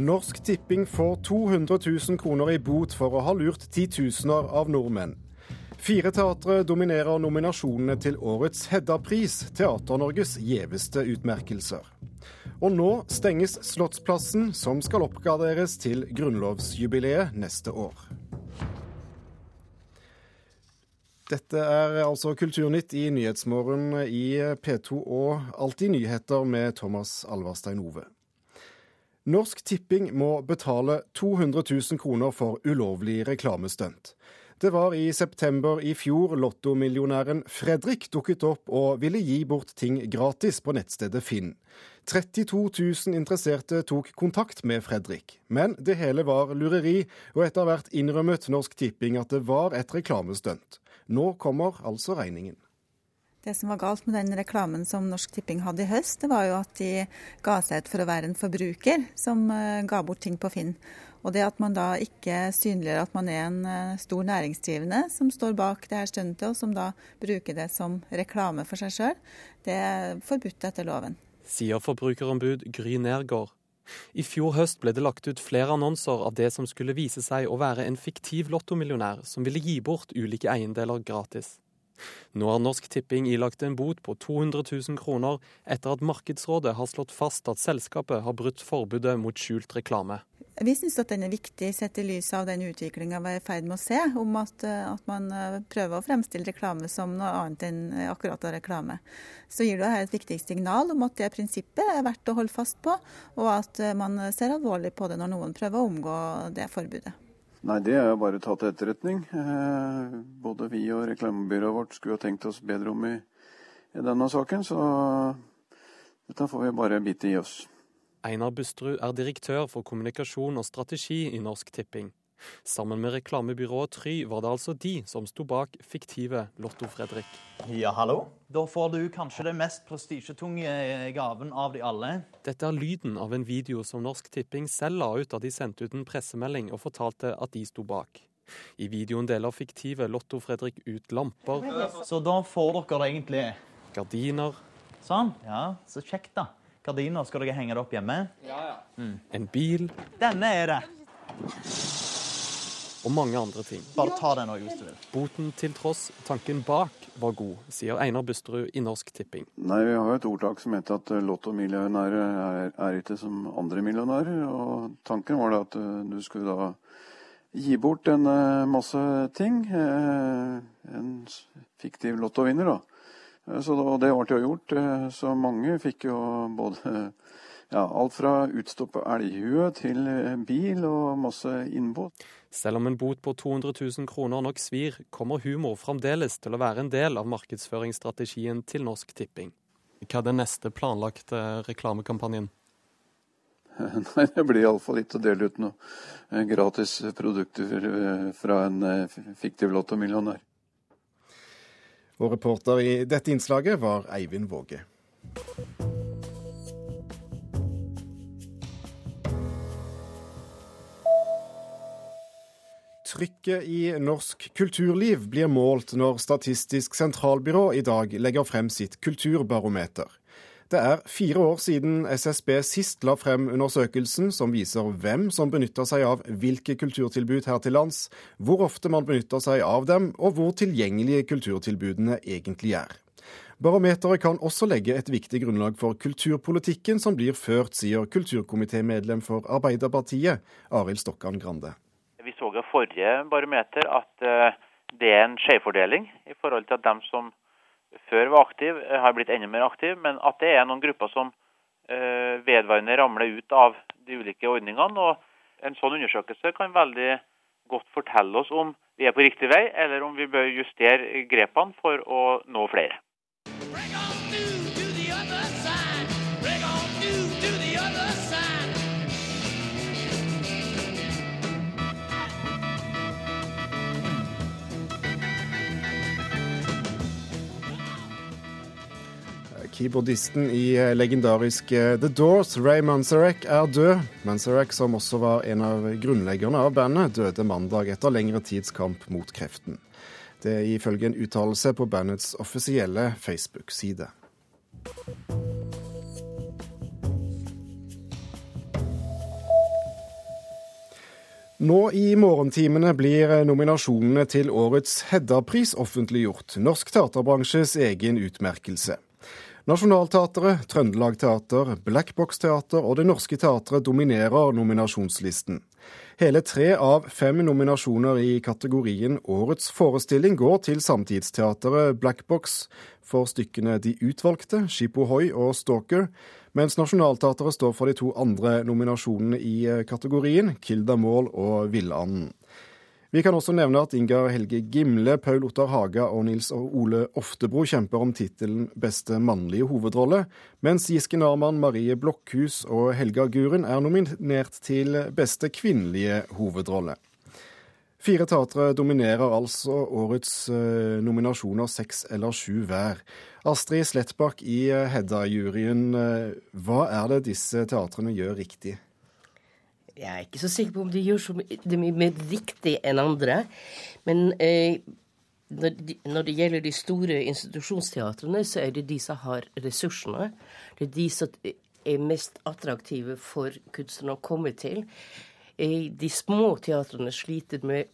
Norsk Tipping får 200 000 kroner i bot for å ha lurt titusener av nordmenn. Fire teatre dominerer nominasjonene til årets Hedda-pris, Teater-Norges gjeveste utmerkelser. Og nå stenges Slottsplassen, som skal oppgraderes til grunnlovsjubileet neste år. Dette er altså Kulturnytt i Nyhetsmorgen i P2 og Alltid nyheter med Thomas Alvarstein Ove. Norsk Tipping må betale 200 000 kroner for ulovlig reklamestunt. Det var i september i fjor lottomillionæren Fredrik dukket opp og ville gi bort ting gratis på nettstedet Finn. 32 000 interesserte tok kontakt med Fredrik. Men det hele var lureri, og etter hvert innrømmet Norsk Tipping at det var et reklamestunt. Nå kommer altså regningen. Det som var galt med den reklamen som Norsk Tipping hadde i høst, det var jo at de ga seg ut for å være en forbruker som eh, ga bort ting på Finn. Og det at man da ikke synliggjør at man er en eh, stor næringsdrivende som står bak det her stuntet, og som da bruker det som reklame for seg sjøl, det er forbudt etter loven. Sier forbrukerombud Gry Nergård. I fjor høst ble det lagt ut flere annonser av det som skulle vise seg å være en fiktiv lottomillionær som ville gi bort ulike eiendeler gratis. Nå har Norsk Tipping ilagt en bot på 200 000 kroner etter at Markedsrådet har slått fast at selskapet har brutt forbudet mot skjult reklame. Vi syns at den er viktig sett i lys av den utviklinga vi er i ferd med å se, om at, at, man eh, prøver å fremstille reklame som noe annet enn akkurat av reklame. Så gir det her et viktig signal om at det prinsippet er verdt å holde fast på, og at eh, man ser alvorlig på det når noen prøver å omgå det forbudet. Nei, det er jo bare tatt til etterretning. Eh, både vi og reklamebyrået vårt skulle ha tenkt oss bedre om i, i denne saken, så dette får vi bare bite i oss. Einar Busterud er direktør for kommunikasjon og strategi i Norsk Tipping. Sammen med reklamebyrået Try var det altså de som sto bak fiktive Lotto-Fredrik. Ja, hallo. Da får du kanskje den mest prestisjetunge gaven av de alle. Dette er lyden av en video som Norsk Tipping selv la ut da de sendte ut en pressemelding og fortalte at de sto bak. I videoen deler fiktive Lotto-Fredrik ut lamper. Så da får dere egentlig Gardiner. Sånn. Ja, så kjekt, da. Gardiner, skal dere henge det opp hjemme? Ja, ja. Mm. En bil. Denne er det og mange andre ting. Bare ta den òg, hvis du vil. Boten til tross, tanken bak var god, sier Einar Busterud i Norsk Tipping. Nei, vi har jo et ordtak som heter at lottomillionærer er, er ikke som andre millionærer. Og tanken var da at eh, du skulle da gi bort en eh, masse ting. Eh, en fiktiv lottovinner, da. Så da, det ble jo gjort. Så mange fikk jo både ja, alt fra utstoppet elghue til bil og masse innbåt. Selv om en bot på 200 000 kroner nok svir, kommer humor fremdeles til å være en del av markedsføringsstrategien til Norsk Tipping. Hva er den neste planlagte reklamekampanjen? Nei, Det blir iallfall ikke å dele ut noe gratis produkter eh, fra en eh, fiktiv lottomillionær. Og reporter i dette innslaget var Eivind Våge. Trykket i norsk kulturliv blir målt når Statistisk sentralbyrå i dag legger frem sitt kulturbarometer. Det er fire år siden SSB sist la frem undersøkelsen som viser hvem som benytter seg av hvilke kulturtilbud her til lands, hvor ofte man benytter seg av dem, og hvor tilgjengelige kulturtilbudene egentlig er. Barometeret kan også legge et viktig grunnlag for kulturpolitikken som blir ført, sier kulturkomitémedlem for Arbeiderpartiet, Arild Stokkan Grande. Så i forrige barometer at eh, det er en skjevfordeling i forhold til at dem som før var aktive, eh, har blitt enda mer aktive, men at det er noen grupper som eh, vedvarende ramler ut av de ulike ordningene. og En sånn undersøkelse kan veldig godt fortelle oss om vi er på riktig vei, eller om vi bør justere grepene for å nå flere. Keyboardisten i eh, legendariske eh, The Doors, Ray Manzarek, er død. Manzarek, som også var en av grunnleggerne av bandet, døde mandag etter lengre tids kamp mot kreften. Det er ifølge en uttalelse på bandets offisielle Facebook-side. Nå i morgentimene blir nominasjonene til årets Hedda-pris offentliggjort, norsk teaterbransjes egen utmerkelse. Nasjonalteatret, Trøndelag Teater, Black Box Teater og Det Norske Teatret dominerer nominasjonslisten. Hele tre av fem nominasjoner i kategorien Årets forestilling går til samtidsteateret Black Box for stykkene De utvalgte, Shipohoi og Stalker, mens Nationaltheatret står for de to andre nominasjonene i eh, kategorien, Kilda Mål og Villanden. Vi kan også nevne at Ingar Helge Gimle, Paul Ottar Haga og Nils Ole Oftebro kjemper om tittelen Beste mannlige hovedrolle, mens Giske Narman, Marie Blokhus og Helga Guren er nominert til Beste kvinnelige hovedrolle. Fire teatre dominerer altså årets uh, nominasjoner, seks eller sju hver. Astrid Slettbakk i uh, Hedda-juryen, uh, hva er det disse teatrene gjør riktig? Jeg er ikke så sikker på om de gjør så mye mer riktig enn andre. Men når, de, det gjelder de store institusjonsteatrene, så er det de som har ressursene. Det er de som er mest attraktive for kunstnerne å komme til de små teatrene sliter med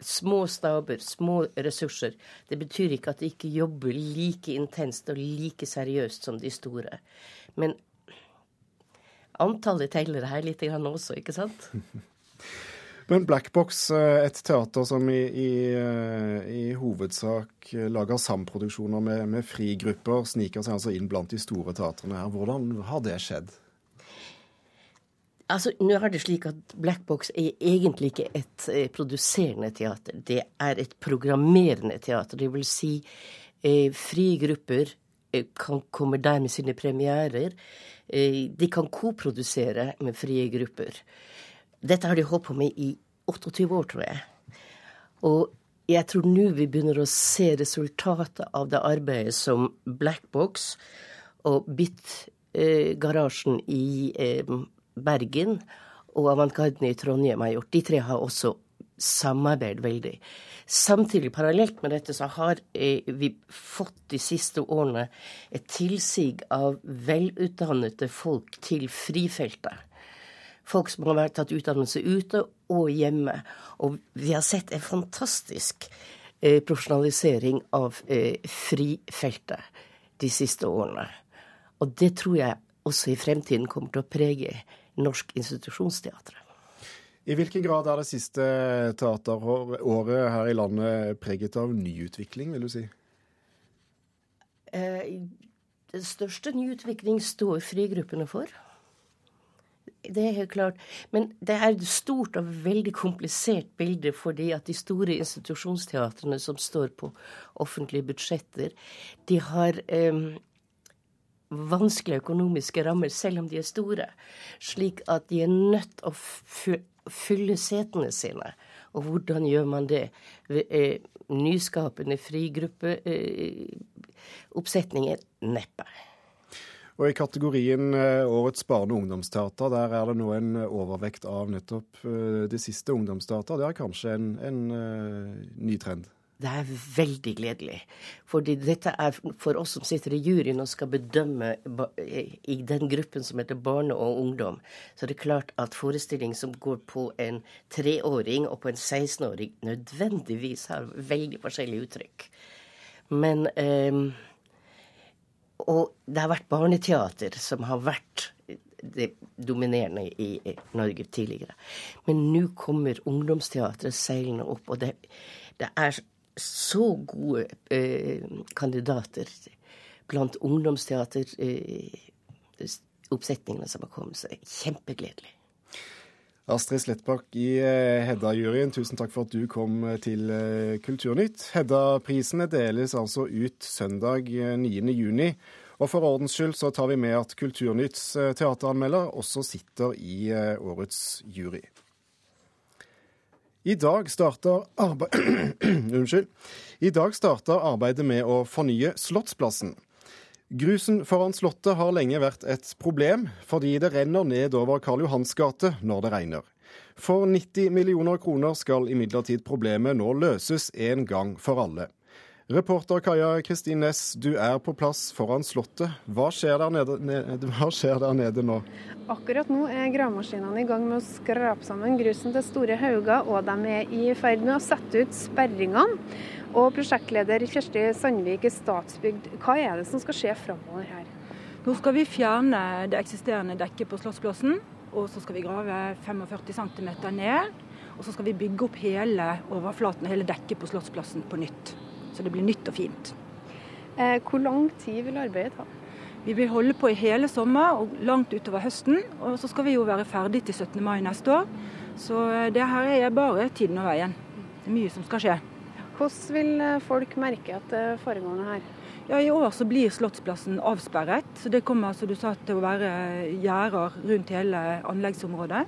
små staber, små ressurser. Det betyr ikke at de ikke jobber like intenst og like seriøst som de store. Men antallet teller her litt også, ikke sant? Men Black Box, et teater som i, i, eh, i hovedsak lager samproduksjoner med, med frigrupper, sniker seg altså inn blant de store teatrene her. Hvordan har det skjedd? Altså, nå er det slik at Black Box er egentlig ikke et eh, produserende teater. Det er et programmerende teater. Det vil si eh, frie grupper eh, kan komme der med sine premierer. Eh, de kan koprodusere med frie grupper. Dette har de holdt på med i 28 år, tror jeg. Og jeg tror nå vi begynner å se resultatet av det arbeidet som Blackbox og Bit-garasjen i eh, Bergen og Avantgarden i Trondheim har gjort. De tre har også samarbeidet veldig. Samtidig, parallelt med dette, så har eh, vi fått de siste årene et tilsig av velutdannede folk til frifeltet. Folk som har tatt utdannelse ute og hjemme. Og vi har sett en fantastisk eh, profesjonalisering av eh, frifeltet de siste årene. Og det tror jeg også i fremtiden kommer til å prege Norsk institusjonsteater. I hvilken grad er det siste teateråret her i landet preget av nyutvikling, vil du si? Eh, den største nyutvikling står frigruppene for. Det er helt klart. Men det er et stort og veldig komplisert bilde fordi at de store institusjonsteatrene som står på offentlige budsjetter, de har eh, vanskelige økonomiske rammer, selv om de er store. Slik at de er nødt til å fylle setene sine. Og hvordan gjør man det? Eh, nyskapende frigruppeoppsetninger? Eh, neppe. Og I kategorien eh, Årets barne- og ungdomsteater der er det nå en overvekt av nettopp det siste ungdomsteater. Det er kanskje en, en ny trend? Det er veldig gledelig. Fordi dette er for oss som sitter i juryen og skal bedømme i den gruppen som heter barne og ungdom, så er det klart at forestilling som går på en treåring og på en 16-åring, nødvendigvis har veldig forskjellige uttrykk. Men eh, Og det har vært barneteater som har vært det dominerende i Norge tidligere. Men nå kommer ungdomsteatret seilende opp, og det, det er så gode eh, kandidater blant ungdomsteateroppsetningene eh, som har kommet. Så det er kjempegledelig. Astrid Slettbakk i eh, Hedda-juryen, tusen takk for at du kom eh, til eh, Kulturnytt. Hedda-prisene deles altså ut søndag 9.6. Og for ordens skyld så tar vi med at Kulturnytts teateranmelder også sitter i årets jury. I dag starter, arbeid... Arbeidet med å fornye Slottsplassen. Grusen foran Slottet har lenge vært et problem, fordi det renner ned over Karl Johans gate når det regner. For 90 millioner kroner skal imidlertid problemet nå løses en gang for alle. Reporter Kaja Kristin Næss, du er på plass foran Slottet. Hva skjer der nede, nede, hva skjer der nede nå? Akkurat nå er gravemaskinene i gang med å skrape sammen grusen til store hauger, og de er i ferd med å sette ut sperringene. Og prosjektleder Kjersti Sandvik i Statsbygd, hva er det som skal skje framover her? Nå skal vi fjerne det eksisterende dekket på Slottsplassen, og så skal vi grave 45 cm ned. Og så skal vi bygge opp hele overflaten og hele dekket på Slottsplassen på nytt så det blir nytt og fint. Eh, hvor lang tid vil arbeidet ta? Vi vil holde på i hele sommer og langt utover høsten. Og så skal vi jo være ferdig til 17. mai neste år. Så eh, det her er bare tiden og veien. Det er mye som skal skje. Hvordan vil eh, folk merke at det foregår noe her? Ja, I år så blir Slottsplassen avsperret. så Det kommer som du sa, til å være gjerder rundt hele anleggsområdet.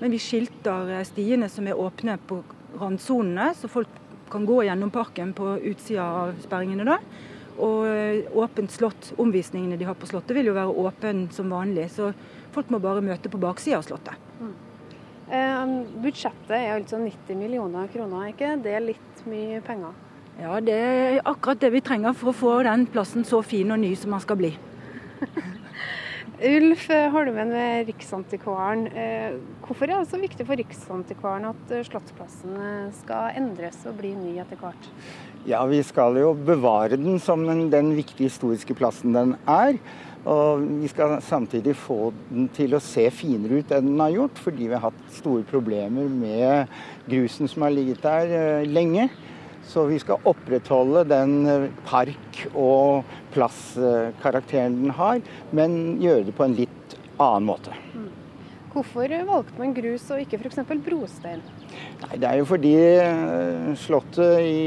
Men vi skilter stiene som er åpne på randsonene, så folk kan gå gjennom parken på utsida av sperringene. da. Og eh, åpent slott, omvisningene de har på Slottet vil jo være åpen som vanlig. Så folk må bare møte på baksida av Slottet. Mm. Eh, budsjettet er altså 90 millioner kroner, ikke det er litt mye penger? Ja, det er akkurat det vi trenger for å få den plassen så fin og ny som den skal bli. Ulf Holmen ved Riksantikvaren. Eh, hvorfor er det så viktig for Riksantikvaren at eh, Slottsplassen eh, skal endres og bli ny etter hvert? Ja, Vi skal jo bevare den som den, viktige historiske plassen den er. Og vi skal samtidig få den til å se finere ut enn den har gjort, fordi vi har hatt store problemer med grusen som har ligget der lenge. Så vi skal opprettholde den eh, park- og plasskarakteren den har, men gjøre det på en litt annen måte. Mm. Hvorfor valgte man grus og ikke f.eks. brostein? Nei, det er jo fordi eh, Slottet i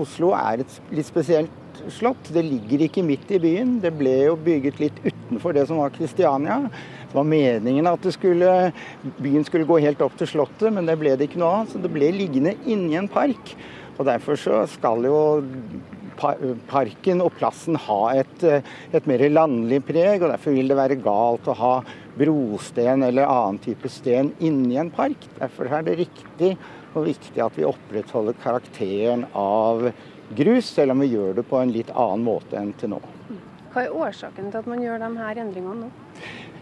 Oslo er et litt spesielt slott. Det ligger ikke midt i byen. Det ble jo bygget litt utenfor det som var Kristiania. Det var meningen at skulle, byen skulle gå helt opp til Slottet, men det ble det ikke noe av. Så det ble liggende inni en park. Og Derfor så skal jo parken og plassen ha et, et, mer landlig preg, og derfor vil det være galt å ha brosten eller annen type sten inni en park. Derfor er det riktig og viktig at vi opprettholder karakteren av grus, selv om vi gjør det på en litt annen måte enn til nå. Hva er årsaken til at man gjør de her endringene nå?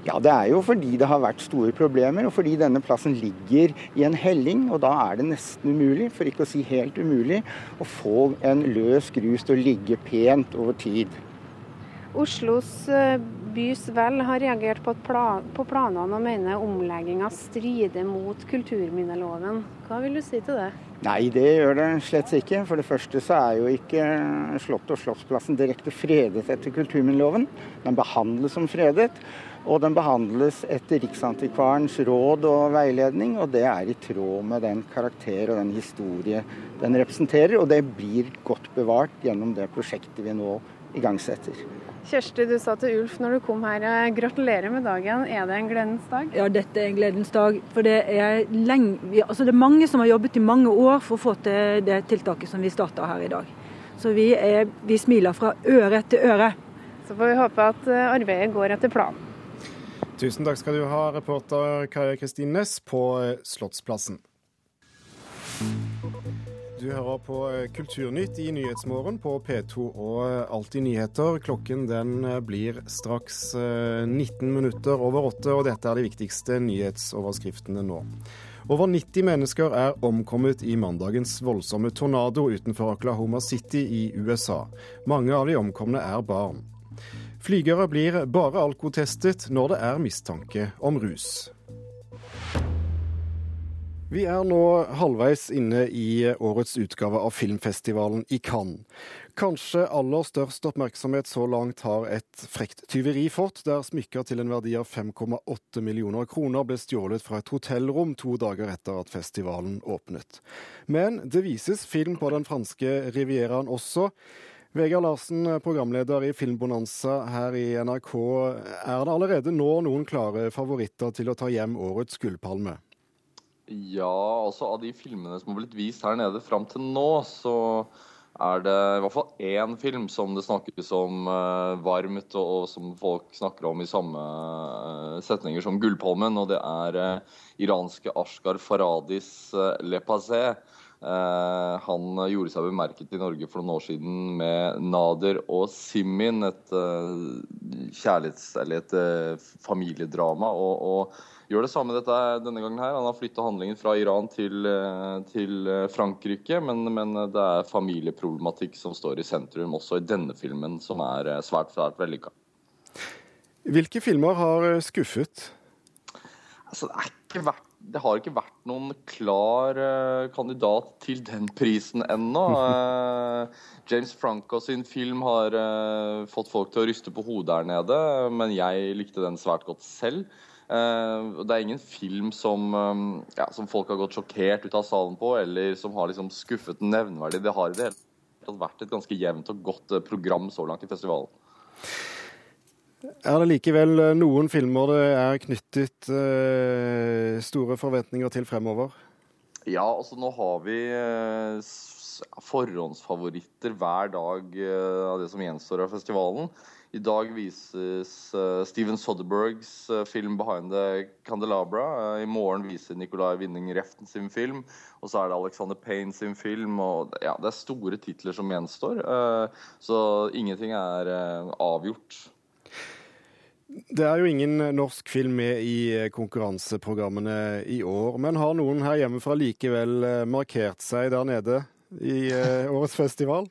Ja, Det er jo fordi det har vært store problemer, og fordi denne plassen ligger i en helling. og Da er det nesten umulig, for ikke å si helt umulig, å få en løs grus til å ligge pent over tid. Oslos eh, bys vel har reagert på, plan, på planene og mener omlegginga strider mot kulturminneloven. Hva vil du si til det? Nei, det gjør det slett ikke. For det første så er jo ikke Slottet og Slottsplassen direkte fredet etter kulturminneloven. Den behandles som fredet. Og den behandles etter Riksantikvarens råd og veiledning, og det er i tråd med den karakter og den historie den representerer. Og det blir godt bevart gjennom det prosjektet vi nå igangsetter. Kjersti, du sa til Ulf når du kom her, eh, gratulerer med dagen. Er det en gledens dag? Ja, dette er en gledens dag. For det er, lenge, altså det er mange som har jobbet i mange år for å få til det tiltaket som vi starta her i dag. Så vi, er, vi smiler fra øre til øre. Så får vi håpe at eh, arbeidet går etter planen. Tusen takk skal du ha, reporter Kaja Kristin Næss på eh, Slottsplassen. Du hører på eh, Kulturnytt i Nyhetsmorgen på P2 og eh, Alltid nyheter. Klokken den blir straks 19 minutter over åtte, og dette er de viktigste nyhetsoverskriftene nå. Over 90 mennesker er omkommet i mandagens voldsomme tornado utenfor Oklahoma City i USA. Mange av de omkomne er barn. Flygere blir bare alkotestet når det er mistanke om rus. Vi er nå halvveis inne i årets utgave av filmfestivalen i Cannes. Kanskje aller størst oppmerksomhet så langt har et frekt tyveri fått, der smykker til en verdi av 5,8 millioner kroner ble stjålet fra et hotellrom to dager etter at festivalen åpnet. Men det vises film på den franske rivieraen også. Vegard Larsen, programleder i Filmbonanza her i NRK. Er det allerede nå noen klare favoritter til å ta hjem årets gullpalme? Ja, altså av de filmene som har blitt vist her nede fram til nå, så er det i hvert fall én film som det snakkes om uh, varmt, og, og, som folk snakker om i samme uh, setninger som Gullpalmen, og det er uh, iranske Ashgar Faradis Le Passé. Eh, han gjorde seg bemerket i Norge for noen år siden med Nader og Simin, et uh, kjærlighets... eller et uh, familiedrama. Og, og, gjør det samme dette, denne gangen her. Han har flytta handlingen fra Iran til, til Frankrike, men, men, det er familieproblematikk som står i sentrum også i denne filmen, som er svært, svært vellykka. Hvilke filmer har skuffet? Altså, det er ikke verdt det har ikke vært noen klar uh, kandidat til den prisen ennå. Uh, James Franco sin film har uh, fått folk til å ryste på hodet der nede, men jeg likte den svært godt selv. det er ingen film som, ja, som, folk har gått sjokkert ut av salen på, eller som har liksom skuffet nevnverdig. Det har i det hele tatt vært et ganske jevnt og godt program så langt i festivalen. Er det likevel eh, noen filmer det er knyttet eh, store forventninger til fremover? Ja, altså nå har vi eh, forhåndsfavoritter hver dag eh, av det som gjenstår av festivalen. I dag vises Steven Soderbergs film 'Behind the Candelabra'. I morgen viser Nicolai Winning Reften sin film. Og så er det Alexander Payne sin film. og ja, Det er store titler som gjenstår. Så ingenting er avgjort. Det er jo ingen norsk film med i eh, konkurranseprogrammene i år, men har noen her hjemmefra likevel eh, markert seg der nede i eh, årets festival?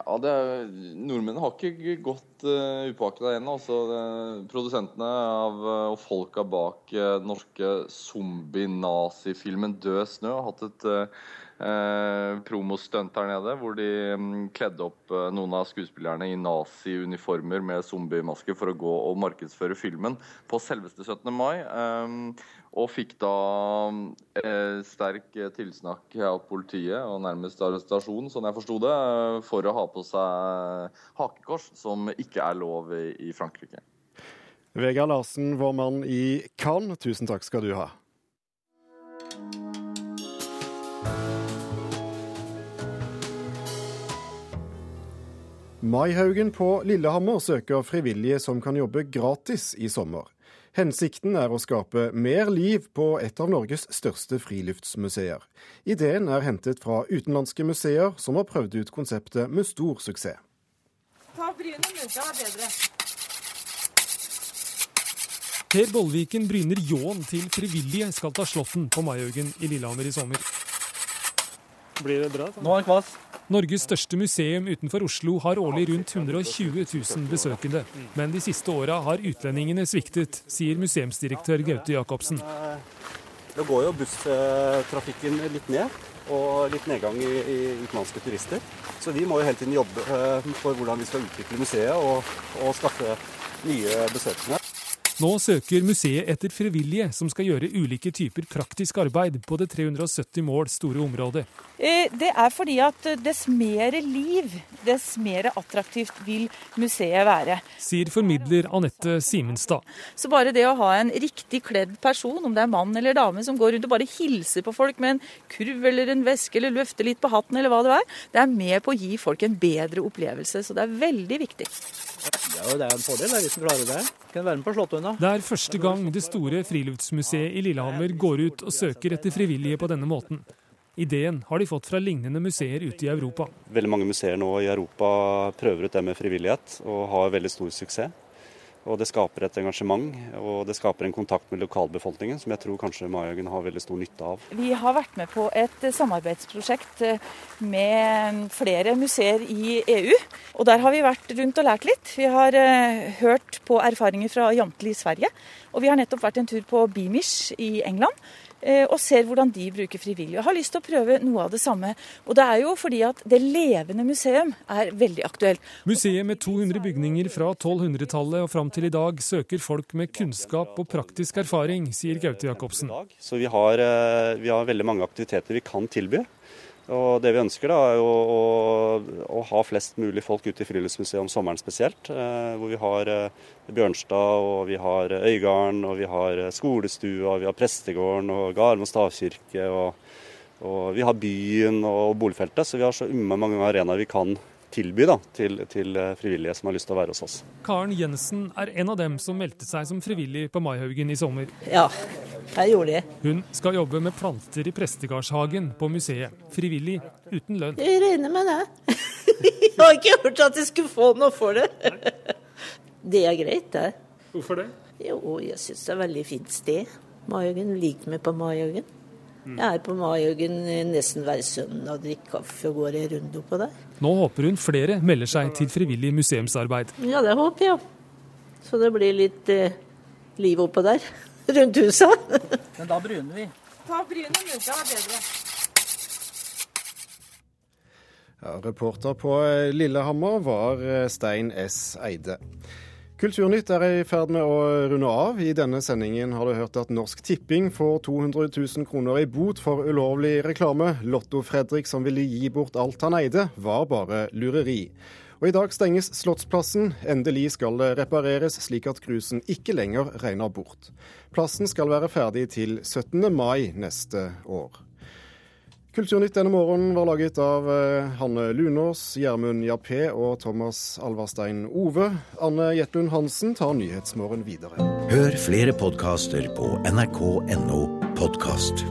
Ja, er, Nordmennene har ikke gått uh, upåakta ennå. Altså, produsentene av, og folka bak uh, norske zombie-nazifilmen 'Død snø' har hatt et uh, eh, promostunt her nede, hvor de um, kledde opp uh, noen av skuespillerne i nazi-uniformer med zombiemasker for å gå og markedsføre filmen på selveste 17. mai. Um, og fikk da eh, sterk tilsnakk av politiet og nærmest arrestasjon, sånn jeg forsto det, for å ha på seg hakekors, som ikke er lov i, i Frankrike. Vegard Larsen, vår mann i Cannes, tusen takk skal du ha. Maihaugen på Lillehammer søker frivillige som kan jobbe gratis i sommer. Hensikten er å skape mer liv på et av Norges største friluftsmuseer. Ideen er hentet fra utenlandske museer som har prøvd ut konseptet med stor suksess. Ta Bryne Munka er bedre. Per Bollviken bryner ljåen til frivillige skal ta Slåtten på Maihaugen i Lillehammer i sommer. Blir det bra? Nå er den kvass. Norges største museum utenfor Oslo har årlig rundt 120 000 besøkende. Men de siste åra har utlendingene sviktet, sier museumsdirektør Gaute Jacobsen. Det går jo busstrafikken litt ned, og litt nedgang i, i utenlandske turister. Så vi må jo hele tiden jobbe eh, for hvordan vi skal utvikle museet og, og skaffe nye besøkende. Nå søker museet etter frivillige som skal gjøre ulike typer praktisk arbeid på det 370 mål store området. Eh, det er fordi at dess mer liv, dess mer attraktivt vil museet være. Sier formidler Anette Simenstad. Så bare det å ha en riktig kledd person, om det er mann eller dame, som går rundt og bare hilser på folk med en kurv eller en veske eller løfter litt på hatten eller hva det er, det er med på å gi folk en bedre opplevelse. Så det er veldig viktig. Ja, det er en fordel hvis du klarer det. Kan være med på Slåttøyna. Det er første gang det store friluftsmuseet i Lillehammer går ut og søker etter frivillige på denne måten. Ideen har de fått fra lignende museer ute i Europa. Veldig mange museer nå i Europa prøver ut det med frivillighet, og har veldig stor suksess. Og Det skaper et engasjement og det skaper en kontakt med lokalbefolkningen som jeg tror kanskje Maihaugen har veldig stor nytte av. Vi har vært med på et samarbeidsprosjekt med flere museer i EU. Og Der har vi vært rundt og lært litt. Vi har eh, hørt på erfaringer fra Jantli i Sverige. Og vi har nettopp vært en tur på Beamish i England. Eh, og ser hvordan de bruker frivillige. Og har lyst til å prøve noe av det samme. Og det er jo fordi at det levende museum er veldig aktuelt. Museet med 200 bygninger fra 1200-tallet og fram til i dag søker folk med kunnskap og praktisk erfaring, sier Gaute Jacobsen. Så vi har, eh, vi har veldig mange aktiviteter vi kan tilby. Og Det vi ønsker, da, er å, å, å, ha flest mulig folk ute i Friluftsmuseet om sommeren spesielt. Eh, hvor vi har eh, Bjørnstad, og vi har Øygarden, og vi har skolestua, vi har prestegården og Garmo stavkirke. Og, og, vi har byen og boligfeltet. Så vi har så mange arenaer vi kan tilby da, til, til frivillige som har lyst til å være hos oss. Karen Jensen er en av dem som meldte seg som frivillig på Maihaugen i sommer. Ja, jeg gjorde det. Hun skal jobbe med planter i Prestegardshagen på museet. Frivillig, uten lønn. Jeg regner med det. jeg har ikke hørt at jeg skulle få noe for det. det er greit, det. Hvorfor det? Jo, jeg syns det er et veldig fint sted. Maihaugen. Liker meg på Maihaugen. Jeg er på Maihaugen nesten hver søndag og drikker kaffe og går en runde oppå der. Nå håper hun flere melder seg til frivillig museumsarbeid. Ja, det håper jeg. Så det blir litt eh, liv oppå der. Rundt huset. Men da bryner vi. Ta brynet nå, det var bedre. Ja, reporter på Lillehammer var eh, Stein S. Eide. Kulturnytt er i ferd med å runde av. I denne sendingen har du hørt at Norsk Tipping får 200 000 kroner i bot for ulovlig reklame. Lotto-Fredrik som ville gi bort alt han eide, var bare lureri. Og I dag stenges Slottsplassen. Endelig skal det repareres, slik at grusen ikke lenger regner bort. Plassen skal være ferdig til 17. mai neste år. Kulturnytt denne morgenen var laget av eh, Hanne Lunås, Gjermund Jappé og Thomas Alvarstein Ove. Anne Jetlund Hansen tar Nyhetsmorgen videre. Hør flere podkaster på nrk.no podkast.